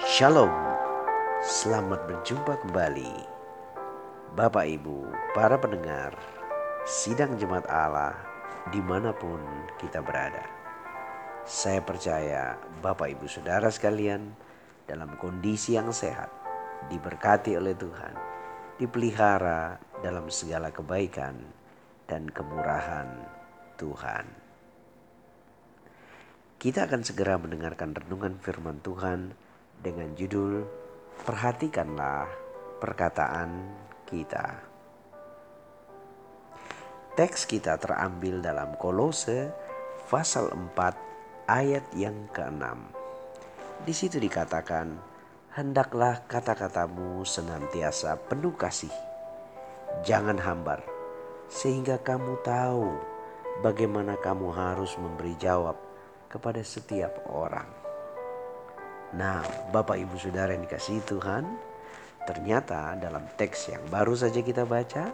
Shalom, selamat berjumpa kembali. Bapak Ibu, para pendengar Sidang Jemaat Allah di mana pun kita berada. Saya percaya Bapak Ibu Saudara sekalian dalam kondisi yang sehat Diberkati oleh Tuhan Dipelihara dalam segala kebaikan dan kemurahan Tuhan. Kita akan segera mendengarkan renungan firman Tuhan dengan judul Perhatikanlah Perkataan Kita. Teks kita terambil dalam Kolose pasal 4 ayat yang ke-6. Di situ dikatakan, "Hendaklah kata-katamu senantiasa penuh kasih, jangan hambar, sehingga kamu tahu bagaimana kamu harus memberi jawab kepada setiap orang. Nah, Bapak Ibu Saudara yang dikasih Tuhan, ternyata dalam teks yang baru saja kita baca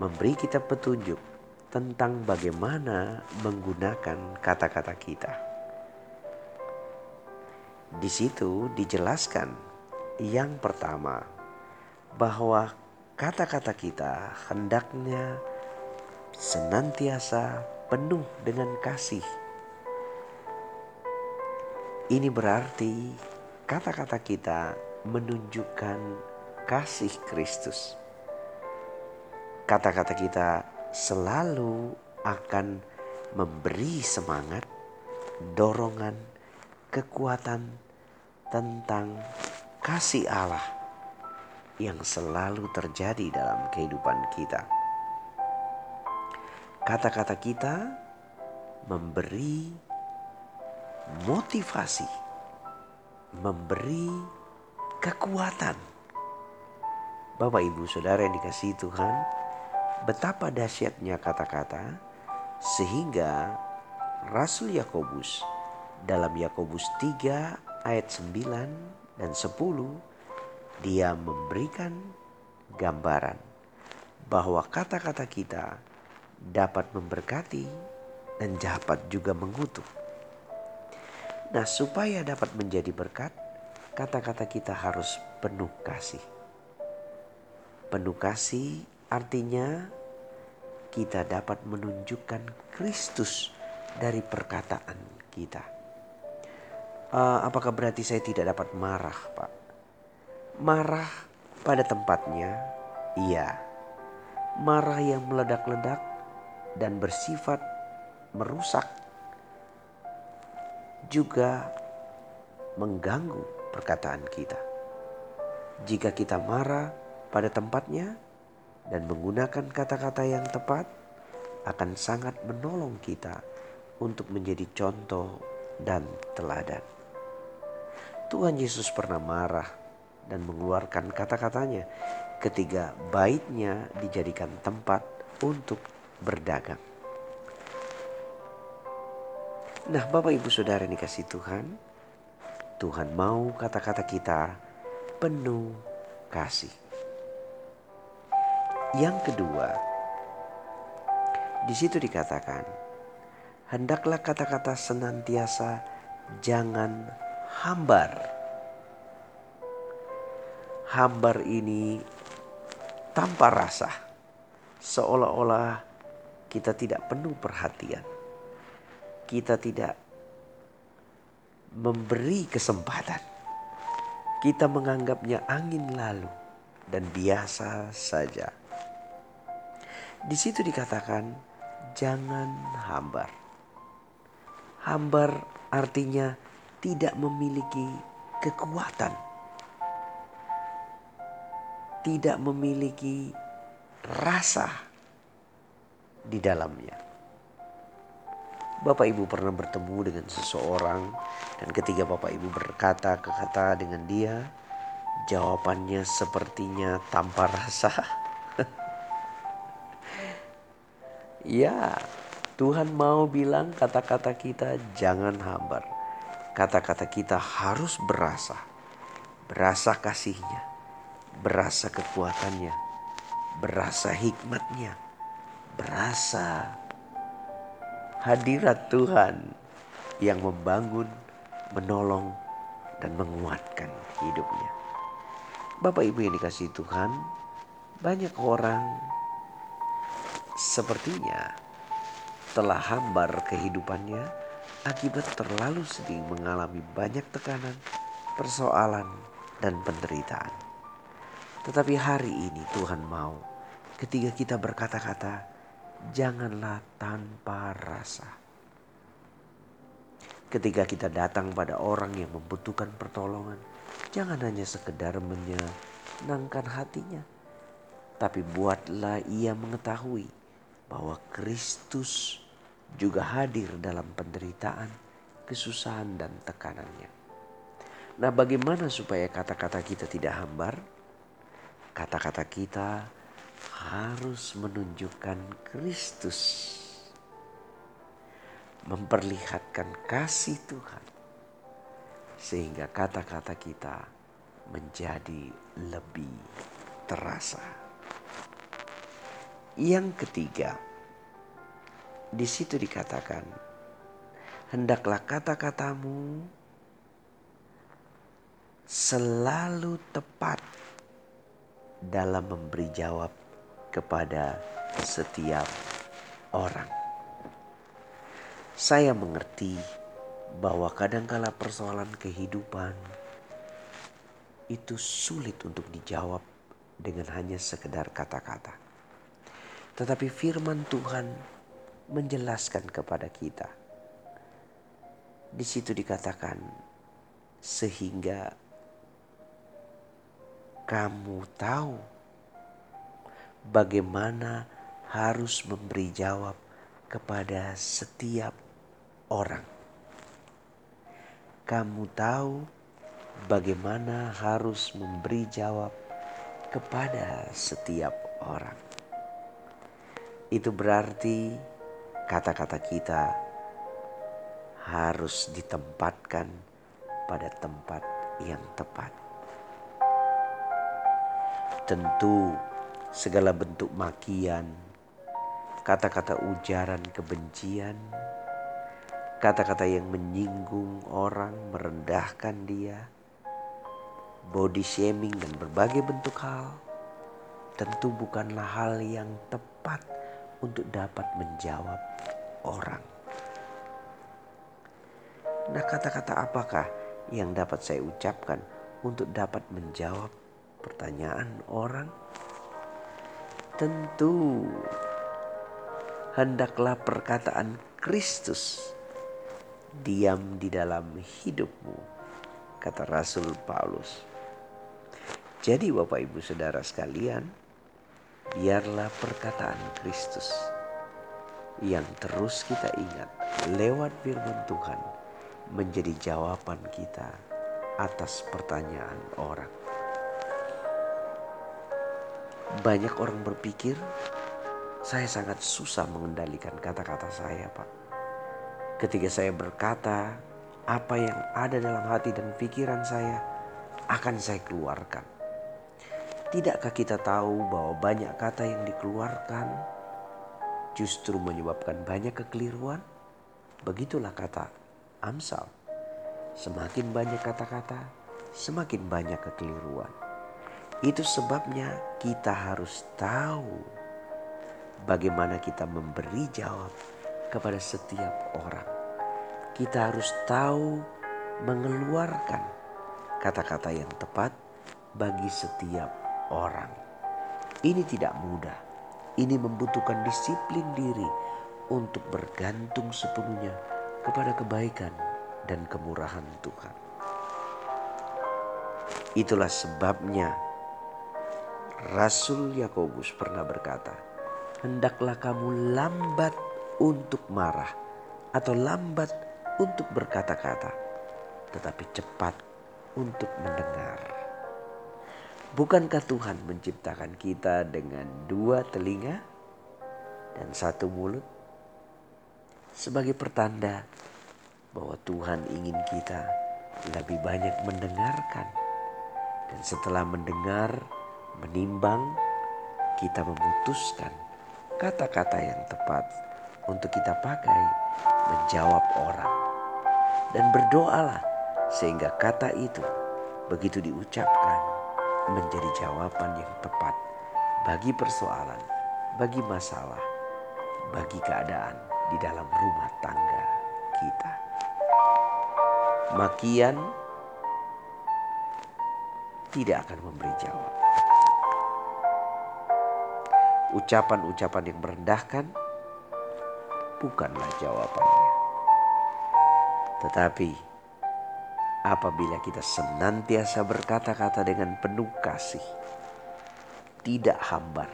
memberi kita petunjuk tentang bagaimana menggunakan kata-kata kita. Di situ dijelaskan yang pertama bahwa kata-kata kita hendaknya senantiasa penuh dengan kasih ini berarti kata-kata kita menunjukkan kasih Kristus. Kata-kata kita selalu akan memberi semangat, dorongan, kekuatan tentang kasih Allah yang selalu terjadi dalam kehidupan kita. Kata-kata kita memberi motivasi, memberi kekuatan. Bapak Ibu Saudara yang dikasihi Tuhan, betapa dahsyatnya kata-kata sehingga Rasul Yakobus dalam Yakobus 3 ayat 9 dan 10 dia memberikan gambaran bahwa kata-kata kita dapat memberkati dan dapat juga mengutuk. Nah, supaya dapat menjadi berkat, kata-kata kita harus penuh kasih. Penuh kasih artinya kita dapat menunjukkan Kristus dari perkataan kita. Uh, apakah berarti saya tidak dapat marah, Pak? Marah pada tempatnya, iya. Marah yang meledak-ledak dan bersifat merusak juga mengganggu perkataan kita. Jika kita marah pada tempatnya dan menggunakan kata-kata yang tepat, akan sangat menolong kita untuk menjadi contoh dan teladan. Tuhan Yesus pernah marah dan mengeluarkan kata-katanya ketika baitnya dijadikan tempat untuk berdagang. Nah Bapak Ibu Saudara yang dikasih Tuhan, Tuhan mau kata-kata kita penuh kasih. Yang kedua, di situ dikatakan, hendaklah kata-kata senantiasa jangan hambar. Hambar ini tanpa rasa, seolah-olah kita tidak penuh perhatian kita tidak memberi kesempatan. Kita menganggapnya angin lalu dan biasa saja. Di situ dikatakan jangan hambar. Hambar artinya tidak memiliki kekuatan. Tidak memiliki rasa di dalamnya. Bapak Ibu pernah bertemu dengan seseorang dan ketika Bapak Ibu berkata ke kata dengan dia, jawabannya sepertinya tanpa rasa. ya, Tuhan mau bilang kata-kata kita jangan hambar. Kata-kata kita harus berasa. Berasa kasihnya, berasa kekuatannya, berasa hikmatnya, berasa hadirat Tuhan yang membangun, menolong, dan menguatkan hidupnya. Bapak Ibu yang dikasih Tuhan, banyak orang sepertinya telah hambar kehidupannya akibat terlalu sering mengalami banyak tekanan, persoalan, dan penderitaan. Tetapi hari ini Tuhan mau ketika kita berkata-kata, janganlah tanpa rasa. Ketika kita datang pada orang yang membutuhkan pertolongan, jangan hanya sekedar menyenangkan hatinya, tapi buatlah ia mengetahui bahwa Kristus juga hadir dalam penderitaan, kesusahan, dan tekanannya. Nah, bagaimana supaya kata-kata kita tidak hambar? Kata-kata kita harus menunjukkan Kristus, memperlihatkan kasih Tuhan, sehingga kata-kata kita menjadi lebih terasa. Yang ketiga, di situ dikatakan, hendaklah kata-katamu selalu tepat dalam memberi jawab kepada setiap orang. Saya mengerti bahwa kadangkala persoalan kehidupan itu sulit untuk dijawab dengan hanya sekedar kata-kata. Tetapi firman Tuhan menjelaskan kepada kita. Di situ dikatakan sehingga kamu tahu bagaimana harus memberi jawab kepada setiap orang. Kamu tahu bagaimana harus memberi jawab kepada setiap orang. Itu berarti kata-kata kita harus ditempatkan pada tempat yang tepat. Tentu segala bentuk makian, kata-kata ujaran kebencian, kata-kata yang menyinggung orang, merendahkan dia, body shaming dan berbagai bentuk hal, tentu bukanlah hal yang tepat untuk dapat menjawab orang. Nah, kata-kata apakah yang dapat saya ucapkan untuk dapat menjawab pertanyaan orang? Tentu hendaklah perkataan Kristus diam di dalam hidupmu, kata Rasul Paulus. Jadi Bapak Ibu Saudara sekalian, biarlah perkataan Kristus yang terus kita ingat lewat firman Tuhan menjadi jawaban kita atas pertanyaan orang. Banyak orang berpikir, saya sangat susah mengendalikan kata-kata saya, Pak. Ketika saya berkata, apa yang ada dalam hati dan pikiran saya akan saya keluarkan. Tidakkah kita tahu bahwa banyak kata yang dikeluarkan justru menyebabkan banyak kekeliruan? Begitulah kata Amsal. Semakin banyak kata-kata, semakin banyak kekeliruan. Itu sebabnya kita harus tahu bagaimana kita memberi jawab kepada setiap orang. Kita harus tahu mengeluarkan kata-kata yang tepat bagi setiap orang. Ini tidak mudah. Ini membutuhkan disiplin diri untuk bergantung sepenuhnya kepada kebaikan dan kemurahan Tuhan. Itulah sebabnya Rasul Yakobus pernah berkata, "Hendaklah kamu lambat untuk marah atau lambat untuk berkata-kata, tetapi cepat untuk mendengar." Bukankah Tuhan menciptakan kita dengan dua telinga dan satu mulut sebagai pertanda bahwa Tuhan ingin kita lebih banyak mendengarkan dan setelah mendengar menimbang, kita memutuskan kata-kata yang tepat untuk kita pakai menjawab orang. Dan berdoalah sehingga kata itu begitu diucapkan menjadi jawaban yang tepat bagi persoalan, bagi masalah, bagi keadaan di dalam rumah tangga kita. Makian tidak akan memberi jawab. Ucapan-ucapan yang merendahkan bukanlah jawabannya. Tetapi apabila kita senantiasa berkata-kata dengan penuh kasih, tidak hambar,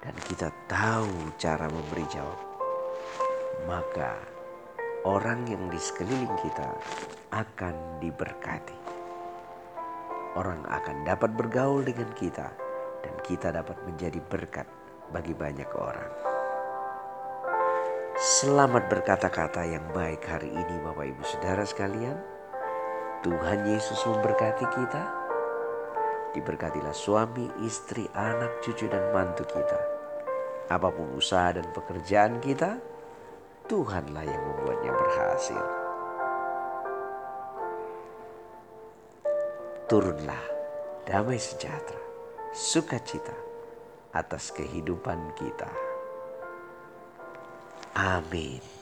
dan kita tahu cara memberi jawab, maka orang yang di sekeliling kita akan diberkati. Orang akan dapat bergaul dengan kita, dan kita dapat menjadi berkat bagi banyak orang. Selamat berkata-kata yang baik hari ini, Bapak Ibu Saudara sekalian. Tuhan Yesus memberkati kita. Diberkatilah suami, istri, anak, cucu, dan mantu kita. Apa pun usaha dan pekerjaan kita, Tuhanlah yang membuatnya berhasil. Turunlah damai sejahtera, sukacita atas kehidupan kita. Amin.